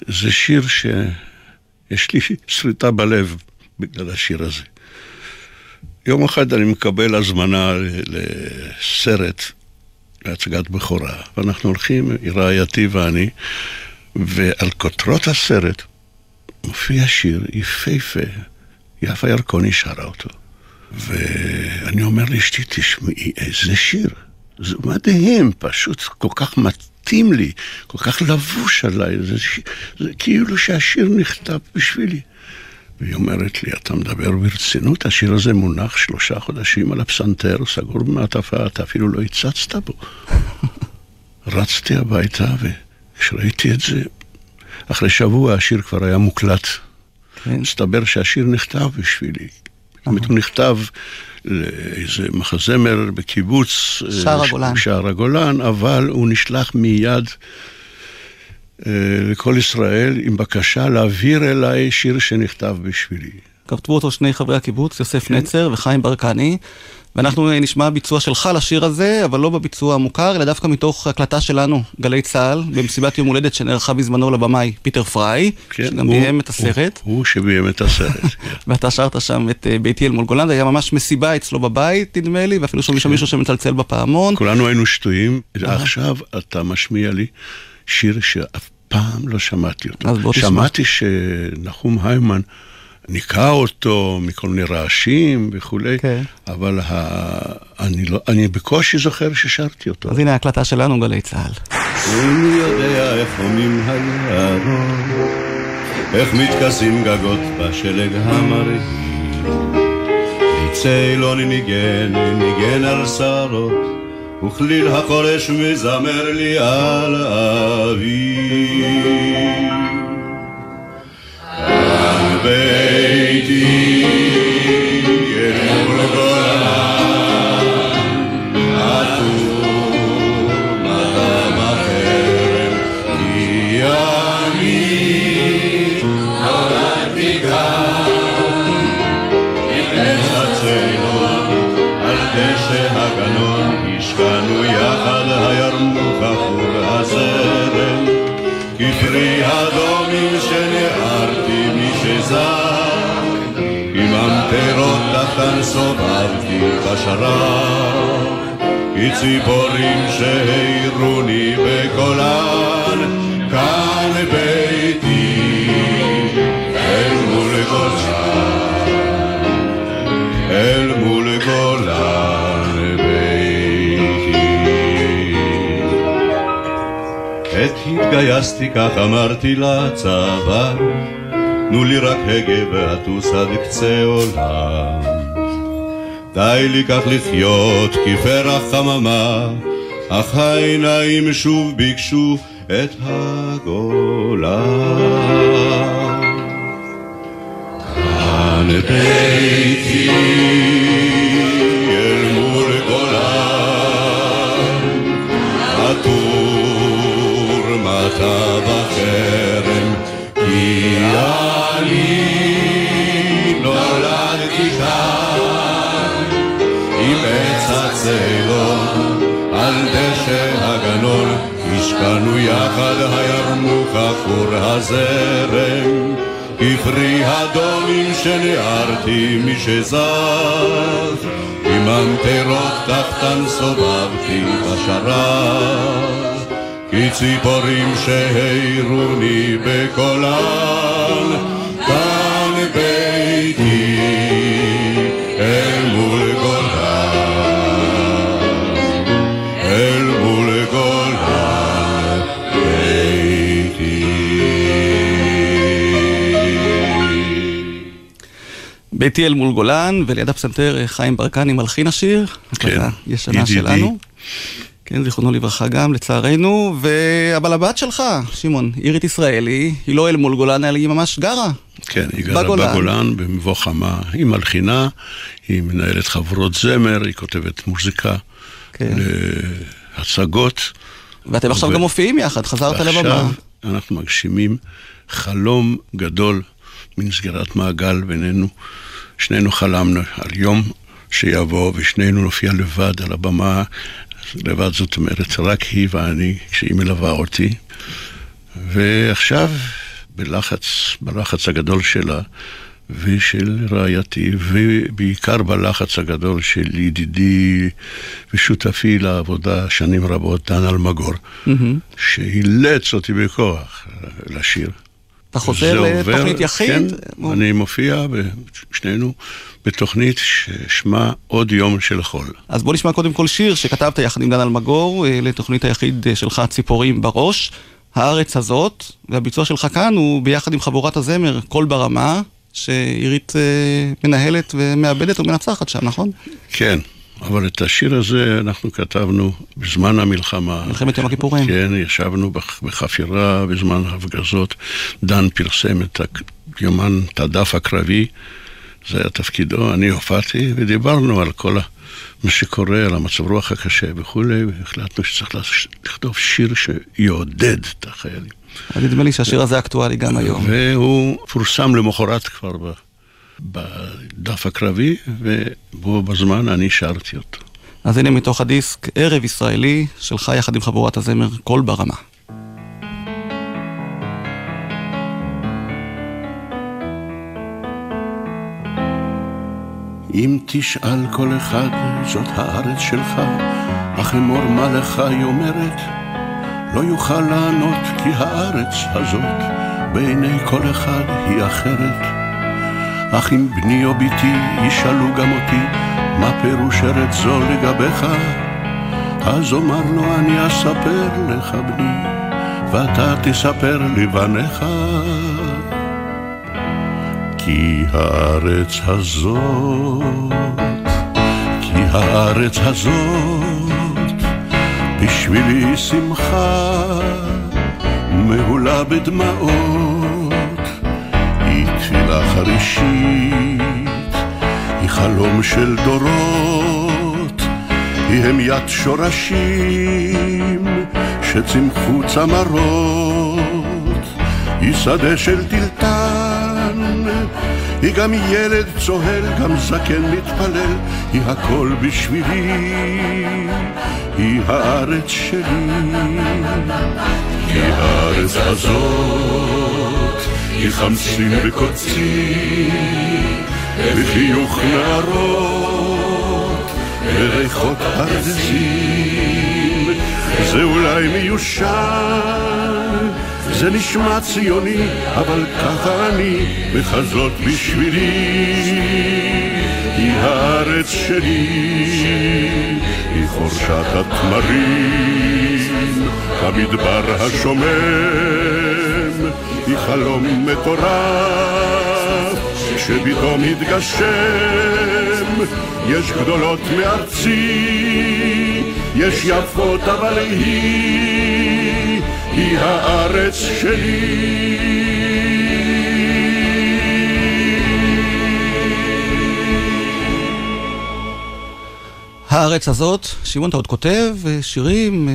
זה שיר שיש לי שריטה בלב בגלל השיר הזה. יום אחד אני מקבל הזמנה לסרט, להצגת בכורה, ואנחנו הולכים, רעייתי ואני, ועל כותרות הסרט מופיע שיר יפהפה, יפה ירקוני שרה אותו. ואני אומר לאשתי, תשמעי, איזה שיר. זה מדהים, פשוט כל כך מתאים לי, כל כך לבוש עליי, זה. זה כאילו שהשיר נכתב בשבילי. והיא אומרת לי, אתה מדבר ברצינות? השיר הזה מונח שלושה חודשים על הפסנתר, סגור במעטפה, אתה אפילו לא הצצת בו. רצתי הביתה, וכשראיתי את זה, אחרי שבוע השיר כבר היה מוקלט. כן. מסתבר שהשיר נכתב בשבילי. באמת הוא נכתב לאיזה מחזמר בקיבוץ... שער הגולן. שער הגולן, אבל הוא נשלח מיד אה, לכל ישראל עם בקשה להעביר אליי שיר שנכתב בשבילי. כתבו אותו שני חברי הקיבוץ, יוסף נצר וחיים ברקני, ואנחנו נשמע ביצוע שלך לשיר הזה, אבל לא בביצוע המוכר, אלא דווקא מתוך הקלטה שלנו, גלי צה"ל, במסיבת יום הולדת שנערכה בזמנו לבמאי פיטר פריי, כן, שגם הוא- ביים את הסרט. הוא, הוא שביים את הסרט. כן. ואתה שרת שם את אה, ביתי אל מול גולן, זה היה ממש מסיבה אצלו בבית, נדמה לי, ואפילו שם מישהו שמצלצל בפעמון. כולנו היינו שטויים. עכשיו אתה משמיע לי שיר שאף פעם לא שמעתי אותו. שמעתי שנחום היימן ניקה אותו מכל מיני רעשים וכולי, כן. אבל ה... אני, לא... אני בקושי זוכר ששרתי אותו. אז הנה ההקלטה שלנו, גלי צה"ל. איני יודע איך הומים היערות, איך מתכסים גגות בשלג המרהיב. צילון ניגן, ניגן על שערות, וכליל החורש מזמר לי על אביב. ביתי אל מול גולן, עטור מטע בחרם, כי אני נולדתי כאן, עם הצילון על דשא הגנון, השקענו יחד הירמוך החור הזרם, כפרי הדומים שנערתי משזר, עם המטרות תחתן סובבתי בשרב, כי ציפורים שהעירוני בקולן, כאן ביתי, אל מול גולן, אל מול גולן ביתי. עת התגייסתי כך אמרתי לצבא, תנו לי רק הגה ואטוס עד קצה עולם. די לי כך לחיות כפרח חממה, אך העיניים שוב ביקשו את הגולה. כאן ביתי יחד הירמוך עכור הזרם, כפרי הדומים שנערתי משזז, עם ממטרות תחתן סובבתי בשרב, כי ציפורים שהעירוני בקולן, ביתי אל מול גולן, וליד הפסנתר חיים ברקני מלחין השיר. כן, ישנה. שלנו. כן, זיכרונו לברכה גם, לצערנו. ו... אבל הבת שלך, שמעון, אירית ישראלי, היא לא אל מול גולן, אלא היא ממש גרה. כן, היא גרה בגולן. בגולן, במבוא חמה. היא מלחינה, היא מנהלת חברות זמר, היא כותבת מוזיקה כן. להצגות. ואתם עכשיו ו- גם מופיעים יחד, חזרת לבמה. ועכשיו אנחנו מגשימים חלום גדול מין סגירת מעגל בינינו. שנינו חלמנו על יום שיבוא ושנינו נופיע לבד על הבמה. לבד זאת אומרת, רק היא ואני, כשהיא מלווה אותי. ועכשיו, בלחץ, בלחץ הגדול שלה ושל רעייתי, ובעיקר בלחץ הגדול של ידידי ושותפי לעבודה שנים רבות, דן אלמגור, מהמם. שאילץ אותי בכוח לשיר. אתה חוזר לתוכנית יחיד? כן, אני מופיע, שנינו, בתוכנית ששמה עוד יום של חול. אז בוא נשמע קודם כל שיר שכתבת יחד עם דן אלמגור אה, לתוכנית היחיד אה, שלך, ציפורים בראש, הארץ הזאת, והביצוע שלך כאן הוא ביחד עם חבורת הזמר, קול ברמה, שעירית אה, מנהלת ומאבדת ומנצחת שם, נכון? כן, אבל את השיר הזה אנחנו כתבנו בזמן המלחמה. מלחמת יום הכיפורים. כן, ישבנו בח- בחפירה בזמן ההפגזות. דן פרסם את היומן, את הדף הקרבי, זה היה תפקידו, אני הופעתי ודיברנו על כל ה... מה שקורה, על המצב רוח הקשה וכולי, והחלטנו שצריך לכתוב שיר שיעודד את החיילים. נדמה לי שהשיר הזה אקטואלי גם היום. והוא פורסם למחרת כבר בדף הקרבי, ובו בזמן אני שרתי אותו. אז הנה מתוך הדיסק, ערב ישראלי, שלך יחד עם חבורת הזמר, קול ברמה. אם תשאל כל אחד, זאת הארץ שלך, אך אמור מה לך היא אומרת, לא יוכל לענות כי הארץ הזאת בעיני כל אחד היא אחרת. אך אם בני או בתי ישאלו גם אותי מה פירוש ארץ זו לגביך, אז אומר לו אני אספר לך בני, ואתה תספר לבניך. כי הארץ הזאת, כי הארץ הזאת, בשבילי שמחה מהולה בדמעות, היא תפילה חרישית, היא חלום של דורות, היא המיית שורשים שצמחו צמרות, היא שדה של טלטן, היא גם ילד צוהל, גם זקן מתפלל, היא הכל בשבילי, היא הארץ שלי. כי הארץ הזאת היא חמסין וקוצים, וחיוך נערות, וריחות ארזים. זה אולי מיושן, זה נשמע ציוני, אבל ככה אני, מחזות בשבילי. היא הארץ שלי, היא חורשת התמרים, המדבר השומם, היא חלום מטורף, שפתאום מתגשם, יש גדולות מארצי, יש יפות אבל היא, היא הארץ שלי. הארץ הזאת, שמעון, אתה עוד כותב אה, שירים, אה,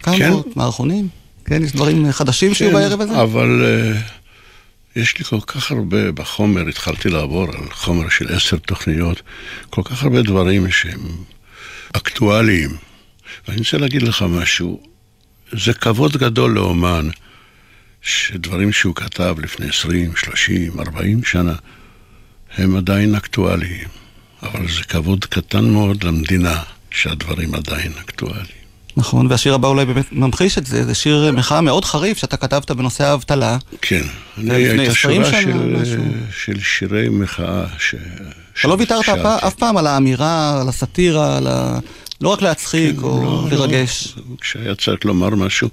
קאמות, כן. מערכונים? כן, יש דברים אה, חדשים שיהיו כן, בערב הזה? אבל uh, יש לי כל כך הרבה בחומר, התחלתי לעבור על חומר של עשר תוכניות, כל כך הרבה דברים שהם אקטואליים. ואני רוצה להגיד לך משהו, זה כבוד גדול לאומן, שדברים שהוא כתב לפני 20, 30, 40 שנה, הם עדיין אקטואליים. אבל זה כבוד קטן מאוד למדינה שהדברים עדיין אקטואליים. נכון, והשיר הבא אולי באמת ממחיש את זה, זה שיר מחאה מאוד חריף שאתה כתבת בנושא האבטלה. כן, אני הייתה 20 שורה של. של שירי מחאה ש... אתה לא ויתרת אף פעם על האמירה, על הסאטירה, על ה... לא רק להצחיק או לא, לרגש. לא, כשהיה צריך לומר משהו,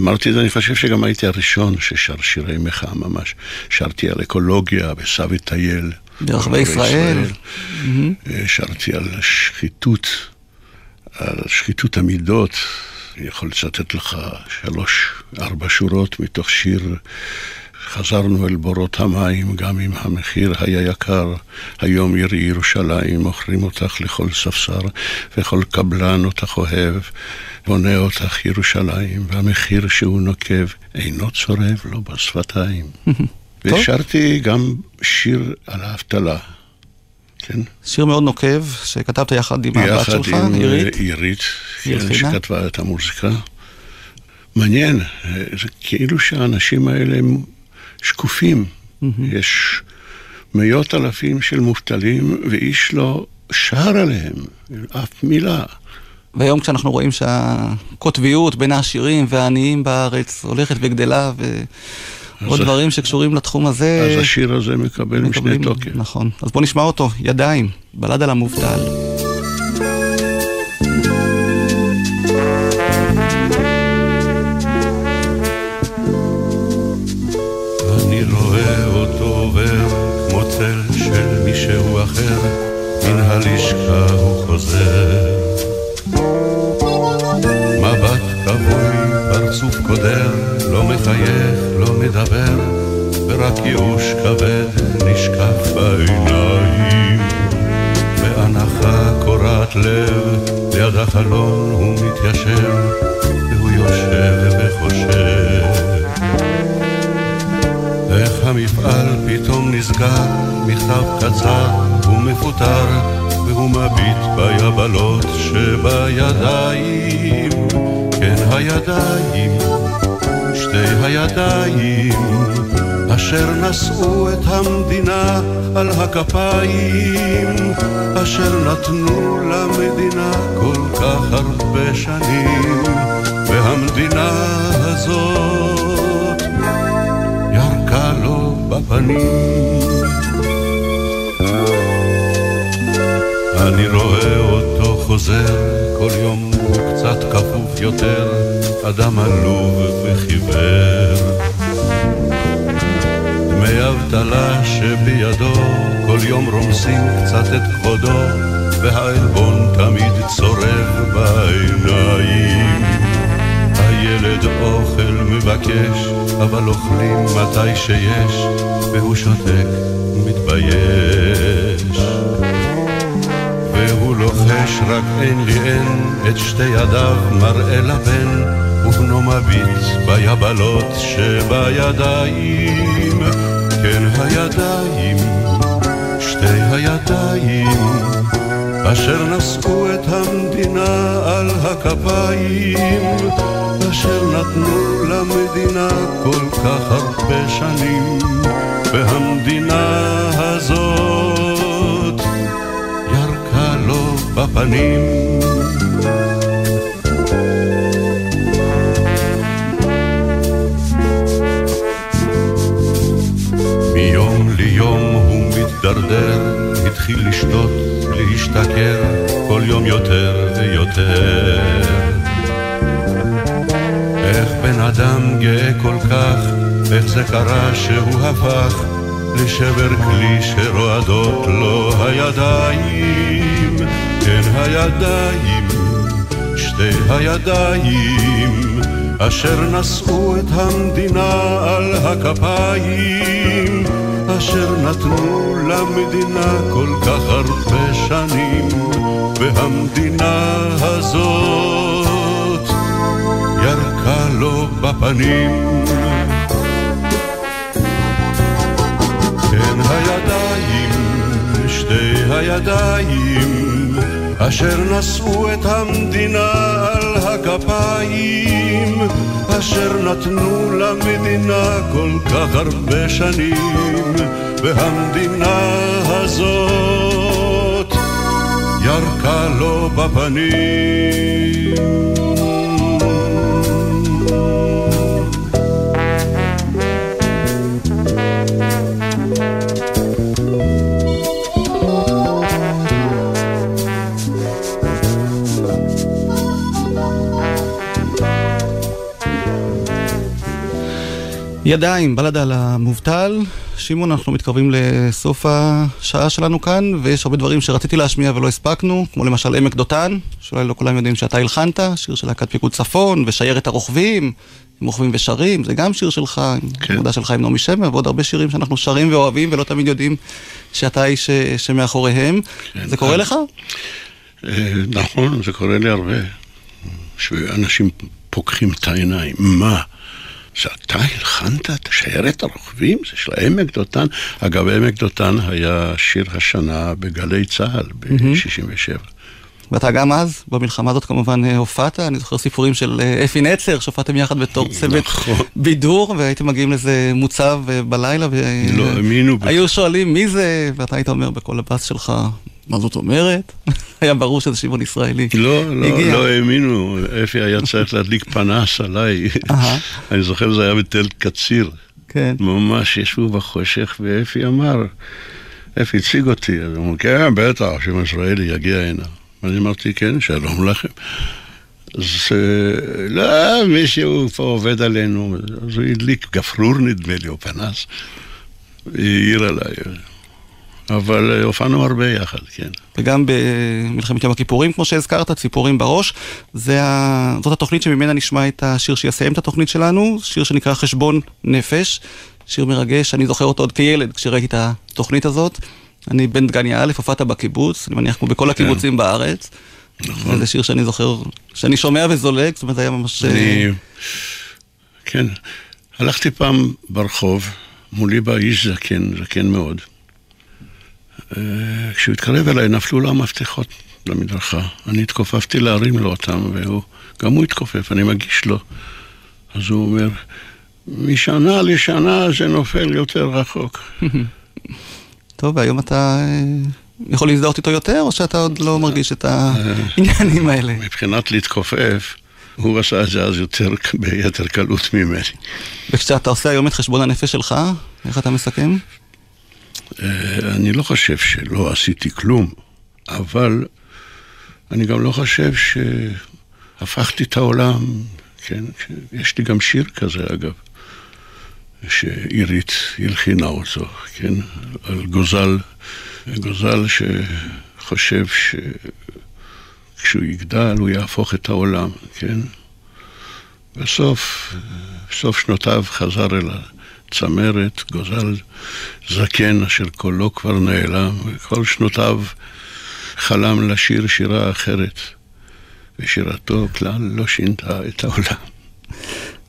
אמרתי את זה, אני חושב שגם הייתי הראשון ששר שירי מחאה ממש. שרתי על אקולוגיה בסבי טייל. ברחבי ישראל. מהמם. אה, שרתי על שחיתות, על שחיתות המידות. אני יכול לצטט לך שלוש, ארבע שורות מתוך שיר חזרנו אל בורות המים, גם אם המחיר היה יקר. היום עירי ירושלים, מוכרים אותך לכל ספסר, וכל קבלן אותך אוהב, בונה אותך ירושלים, והמחיר שהוא נוקב אינו צורב לו בשפתיים. ושרתי גם שיר על האבטלה. כן. שיר מאוד נוקב, שכתבת יחד עם הבת יחד שלך, עם עירית. אה, עירית, עיר כן, חינה. שכתבה את המוזיקה. מעניין, אה, זה כאילו שהאנשים האלה הם שקופים. יש מאות אלפים של מובטלים, ואיש לא שר עליהם, אף מילה. והיום כשאנחנו רואים שהקוטביות בין העשירים והעניים בארץ הולכת וגדלה, ועוד אז- דברים שקשורים לתחום הזה... אז השיר הזה מקבל משנה מקבלים- תוקף. נכון. אז בוא נשמע אותו, ידיים, בלד על המובטל. הלשכה הוא חוזר. מבט כבוי, פרצוף קודר, לא מחייך, מדבר, ורק ייאוש כבד נשקף בעיניים. ואנחה קורעת לב, ליד החלון הוא מתיישב, והוא יושב וחושב. איך המפעל פתאום נסגר, מכתב קצר ומפוטר, והוא מביט ביבלות שבידיים, כן הידיים, שתי הידיים, אשר נשאו את המדינה על הכפיים, אשר נתנו למדינה כל כך הרבה שנים, והמדינה הזאת ירקה לו בפנים. אני רואה אותו חוזר, כל יום הוא קצת כפוף יותר, אדם עלוב וחיוור. דמי אבטלה שבידו, כל יום רומסים קצת את כבודו, והעלבון תמיד צורב בעיניים. הילד אוכל מבקש, אבל אוכלים מתי שיש, והוא שותק, מתבייש. לוחש רק אין לי אין, את שתי ידיו מראה לבן, ובנו מביט ביבלות שבידיים. כן הידיים, שתי הידיים, אשר נשאו את המדינה על הכפיים, אשר נתנו למדינה כל כך הרבה שנים, והמדינה הזאת בפנים. מיום ליום הוא מתדרדר, התחיל לשתות, להשתכר, כל יום יותר ויותר. איך בן אדם גאה כל כך, איך זה קרה שהוא הפך לשבר כלי שרועדות לו הידיים, כן הידיים, שתי הידיים, אשר נשאו את המדינה על הכפיים, אשר נתנו למדינה כל כך הרבה שנים, והמדינה הזאת ירקה לו בפנים. כן הידיים, שתי הידיים, אשר נשאו את המדינה על הכפיים, אשר נתנו למדינה כל כך הרבה שנים, והמדינה הזאת ירקה לו בפנים. ידיים, בלדה על המובטל. שמעון, אנחנו מתקרבים לסוף השעה שלנו כאן, ויש הרבה דברים שרציתי להשמיע ולא הספקנו, כמו למשל עמק דותן, שאולי לא כולם יודעים שאתה הלחנת, שיר של להקת פיקוד צפון, ושיירת הרוכבים, עם רוכבים ושרים, זה גם שיר שלך, כן. עם עבודה שלך עם נעמי שמר, ועוד הרבה שירים שאנחנו שרים ואוהבים, ולא תמיד יודעים שאתה האיש שמאחוריהם. כן, זה קורה לך? נכון, זה קורה לי הרבה. שאנשים פוקחים את העיניים, מה? שאתה הלחנת את שיירת הרוכבים? זה של העמק דותן. אגב, עמק דותן היה שיר השנה בגלי צה"ל ב-67. ואתה גם אז, במלחמה הזאת כמובן הופעת, אני זוכר סיפורים של אפי נצר, שהופעתם יחד בתור צוות נכון. בידור, והייתם מגיעים לזה מוצב בלילה, לא האמינו. היו שואלים מי זה, ואתה היית אומר בכל הבאס שלך, מה זאת אומרת? היה ברור שזה שמעון ישראלי. לא, לא, לא האמינו, אפי היה צריך להדליק פנס עליי. אני זוכר, זה היה בתל קציר. כן. ממש ישבו בחושך, ואפי אמר, אפי הציג אותי, אז הוא אמר, כן, בטח, שמעון ישראלי יגיע הנה. אני אמרתי, כן, שלום לכם. אז לא, מישהו פה עובד עלינו, אז הוא הדליק גפרור נדמה לי, או פנס, העיר עליי. אבל הופענו הרבה יחד, כן. וגם במלחמת יום הכיפורים, כמו שהזכרת, ציפורים בראש, ה... זאת התוכנית שממנה נשמע את השיר שיסיים את התוכנית שלנו, שיר שנקרא חשבון נפש, שיר מרגש, אני זוכר אותו עוד כילד כשראיתי את התוכנית הזאת. אני בן דגניה א', הופעת בקיבוץ, אני מניח כמו בכל הקיבוצים כן. בארץ. נכון. וזה שיר שאני זוכר, שאני שומע וזולג, זאת אומרת, זה היה ממש... אני... כן. הלכתי פעם ברחוב, מולי בא איש זקן, זקן מאוד. כשהוא התקרב אליי, נפלו לו המפתחות למדרכה. אני התכופפתי להרים לו אותם, וגם הוא התכופף, אני מגיש לו. אז הוא אומר, משנה לשנה זה נופל יותר רחוק. טוב, והיום אתה אה, יכול להזדהות איתו יותר, או שאתה עוד לא מרגיש את העניינים האלה? מבחינת להתכופף, הוא עשה את זה אז יותר, ביתר קלות ממני. וכשאתה עושה היום את חשבון הנפש שלך, איך אתה מסכם? אה, אני לא חושב שלא עשיתי כלום, אבל אני גם לא חושב שהפכתי את העולם, כן? יש לי גם שיר כזה אגב, שעירית הלחינה אותו, כן? על גוזל, גוזל שחושב שכשהוא יגדל הוא יהפוך את העולם, כן? בסוף, בסוף שנותיו חזר אל הצמרת, גוזל זקן אשר קולו כבר נעלם, וכל שנותיו חלם לשיר שירה אחרת, ושירתו כלל לא שינתה את העולם.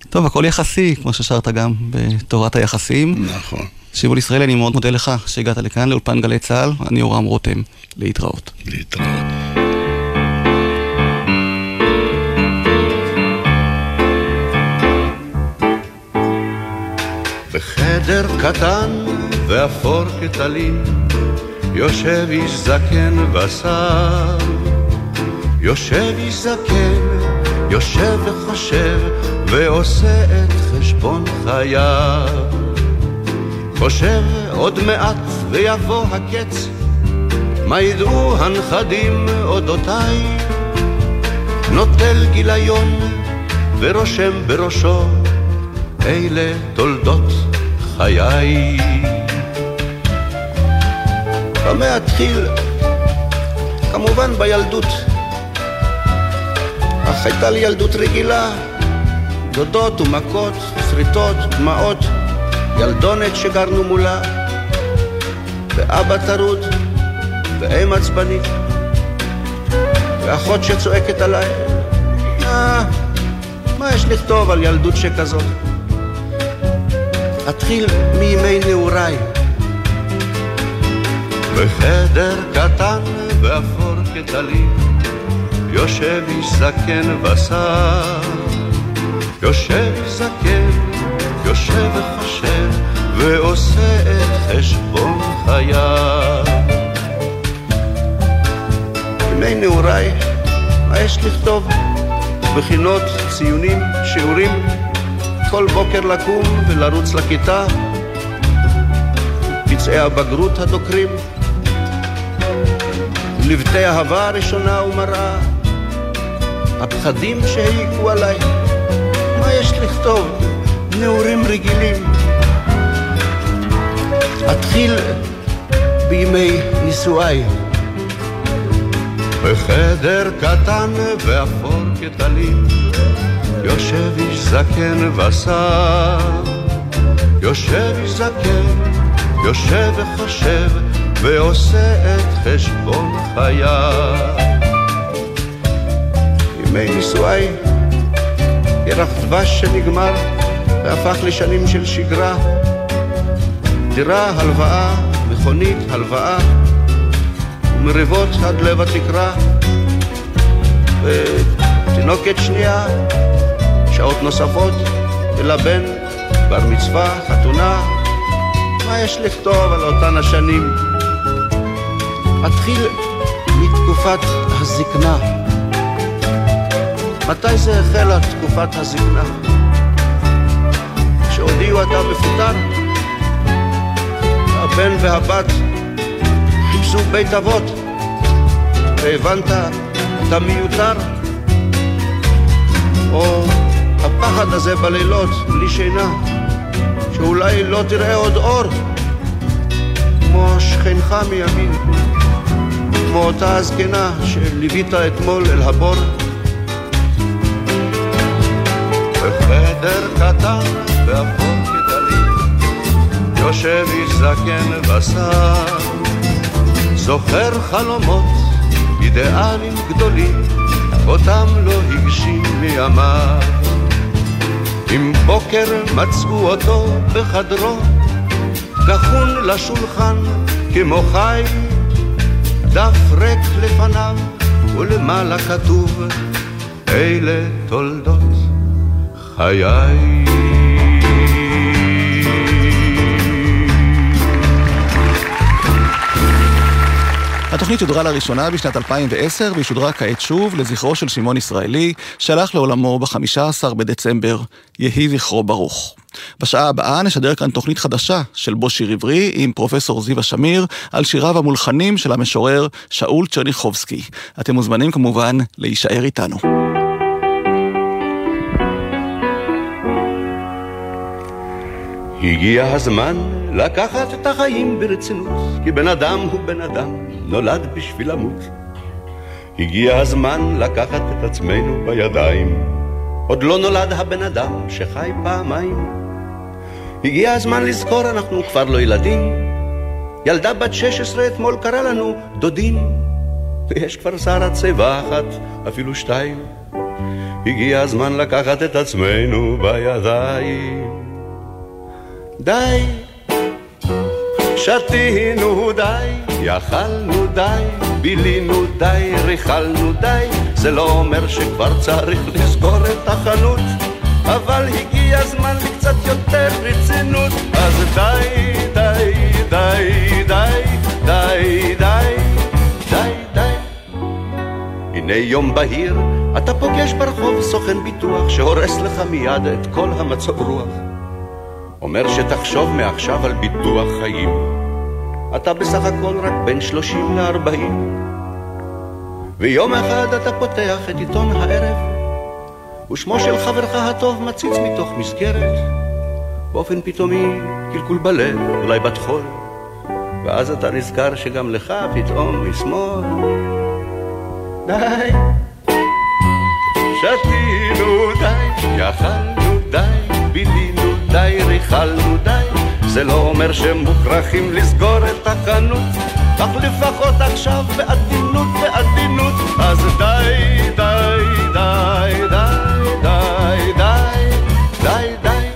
טוב, הכל יחסי, כמו ששרת גם בתורת היחסים. נכון. שיבול ישראל, אני מאוד מודה לך שהגעת לכאן, לאולפן גלי צה"ל. אני יורם רותם. להתראות. להתראות. בחדר קטן ואפור כטלין יושב איש זקן ושר יושב איש זקן, יושב וחושב ועושה את חשבון חייו. חושב עוד מעט ויבוא הקץ מה ידעו הנכדים אודותיי. נוטל גיליון ורושם בראשו אלה תולדות חיי. במה אתחיל? כמובן בילדות. אך הייתה לי ילדות רגילה, דודות ומכות, שריטות, דמעות, ילדונת שגרנו מולה, ואבא טרוד, ואם עצבנית, ואחות שצועקת עליי. אה, מה יש לכתוב על ילדות שכזאת? אתחיל מימי נעוריי. בחדר קטן ואפור כטלית, יושב איש זקן ושר. יושב זקן, יושב וחושב, ועושה את חשבון חייו. ימי נעוריי, מה יש לכתוב? בחינות, ציונים, שיעורים, כל בוקר לקום ולרוץ לכיתה, פצעי הבגרות הדוקרים, לבטי אהבה ראשונה ומראה, הפחדים שהעיקו עליי, מה יש לכתוב? נעורים רגילים. אתחיל בימי נישואיי. בחדר קטן ואפור כטלית יושב איש זקן ושר, יושב זקן, יושב וחושב, ועושה את חשבון חייו. ימי נישואיי, ירח דבש שנגמר, והפך לשנים של שגרה. דירה, הלוואה, מכונית, הלוואה, ומריבות עד לב התקרה. ותינוקת שנייה, שעות נוספות, ולבן, בר מצווה, חתונה, מה יש לכתוב על אותן השנים? אתחיל מתקופת הזקנה. מתי זה החלה תקופת הזקנה? כשהודיעו אתה מפוטר? הבן והבת חיפשו בית אבות, והבנת אתה מיותר? או הפחד הזה בלילות, בלי שינה, שאולי לא תראה עוד אור, כמו שכנך מימין, כמו אותה הזקנה שליווית אתמול אל הבור. בחדר קטן ואפור כדלית, יושב איש זקן ושר, זוכר חלומות, אידיאלים גדולים, אותם לא הגשים מימיו. עם בוקר מצאו אותו בחדרו, גחון לשולחן כמו חי, דף ריק לפניו ולמעלה כתוב, אלה תולדות חיי. התוכנית שודרה לראשונה בשנת 2010 והיא שודרה כעת שוב לזכרו של שמעון ישראלי, שהלך לעולמו ב-15 בדצמבר. יהי זכרו ברוך. בשעה הבאה נשדר כאן תוכנית חדשה של בו שיר עברי עם פרופסור זיווה שמיר על שיריו המולחנים של המשורר שאול צ'רניחובסקי. אתם מוזמנים כמובן להישאר איתנו. הגיע הזמן לקחת את החיים ברצינות, כי בן אדם הוא בן אדם, נולד בשביל למות. הגיע הזמן לקחת את עצמנו בידיים, עוד לא נולד הבן אדם שחי פעמיים. הגיע הזמן לזכור, אנחנו כבר לא ילדים. ילדה בת 16 אתמול קרא לנו דודים, ויש כבר שרה צבע אחת, אפילו שתיים. הגיע הזמן לקחת את עצמנו בידיים. די, שתינו די, יכלנו די, בילינו די, ריכלנו די, זה לא אומר שכבר צריך לסגור את החנות, אבל הגיע הזמן לקצת יותר רצינות, אז די, די, די, די, די, די, די, די. הנה יום בהיר, אתה פוגש ברחוב סוכן ביטוח שהורס לך מיד את כל המצב רוח. אומר שתחשוב מעכשיו על ביטוח חיים. אתה בסך הכל רק בין שלושים לארבעים. ויום אחד אתה פותח את עיתון הערב, ושמו של חברך הטוב מציץ מתוך מסגרת. באופן פתאומי, קלקול בלב, אולי בת חול. ואז אתה נזכר שגם לך פתאום משמאל. די, שתינו די, יכלנו די, די, ריכלנו די, זה לא אומר שמוכרחים לסגור את החנות, אך לפחות עכשיו בעדינות, בעדינות, אז די, די, די, די, די, די, די.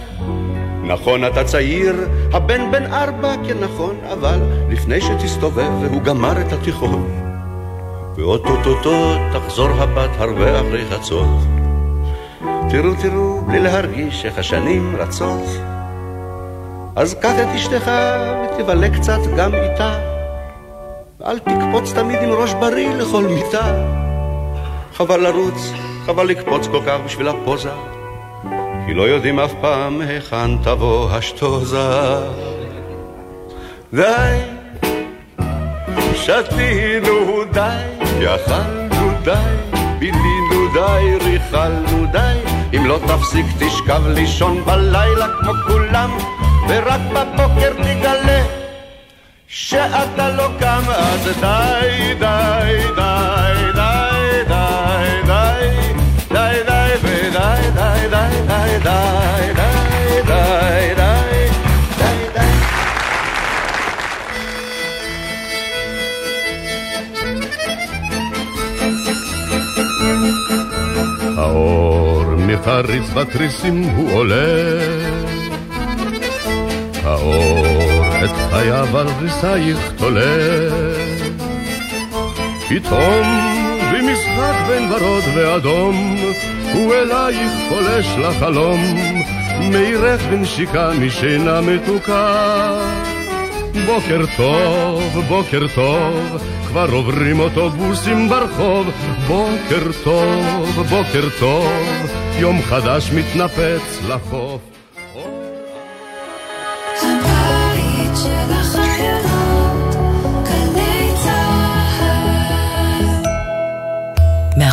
נכון, אתה צעיר, הבן בן ארבע, כן נכון, אבל לפני שתסתובב והוא גמר את התיכון, ואו-טו-טו-טו תחזור הבת הרבה אחרי חצות. תראו, תראו, בלי להרגיש איך השנים רצות. אז קח את אשתך ותבלה קצת גם איתה. ואל תקפוץ תמיד עם ראש בריא לכל מיטה. חבל לרוץ, חבל לקפוץ כל כך בשביל הפוזה. כי לא יודעים אף פעם היכן תבוא השטוזה. די, שתינו די, יכלנו די, בילינו די, ריכלנו די. אם לא תפסיק תשכב לישון בלילה כמו כולם, ורק בבוקר תגלה שאתה לא קם, אז די, די, די, מחריץ בתריסים הוא עולה. האור את חייו על ריסייך תולה. פתאום במשחק בין ורוד ואדום הוא אלייך פולש לחלום מאירך בנשיקה משינה מתוקה. בוקר טוב, בוקר טוב, כבר עוברים אוטובוסים ברחוב. בוקר טוב, בוקר טוב, יום חדש מתנפץ לחוף.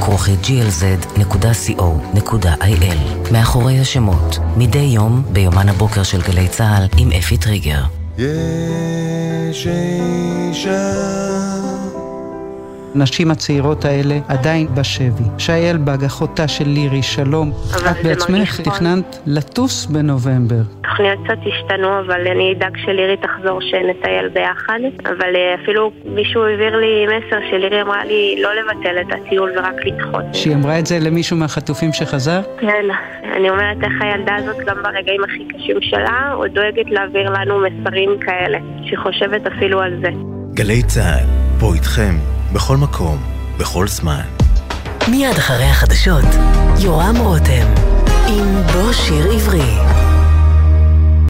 כרוכי glz.co.il מאחורי השמות, מדי יום ביומן הבוקר של גלי צה"ל עם אפי טריגר. יש אישה הנשים הצעירות האלה עדיין בשבי. שי אלבג, אחותה של לירי, שלום. את בעצמך תכננת לטוס בנובמבר. התוכניות קצת השתנו, אבל אני אדאג שלירי תחזור שנטייל ביחד. אבל אה, אפילו מישהו העביר לי מסר שלירי אמרה לי לא לבטל את הטיול ורק לדחות. שהיא אמרה את זה למישהו מהחטופים שחזר? כן, אני אומרת איך הילדה הזאת גם ברגעים הכי קשים שלה, עוד דואגת להעביר לנו מסרים כאלה, שהיא חושבת אפילו על זה. גלי צה"ל, פה איתכם, בכל מקום, בכל זמן. מיד אחרי החדשות, יורם רותם, עם בוא שיר עברי.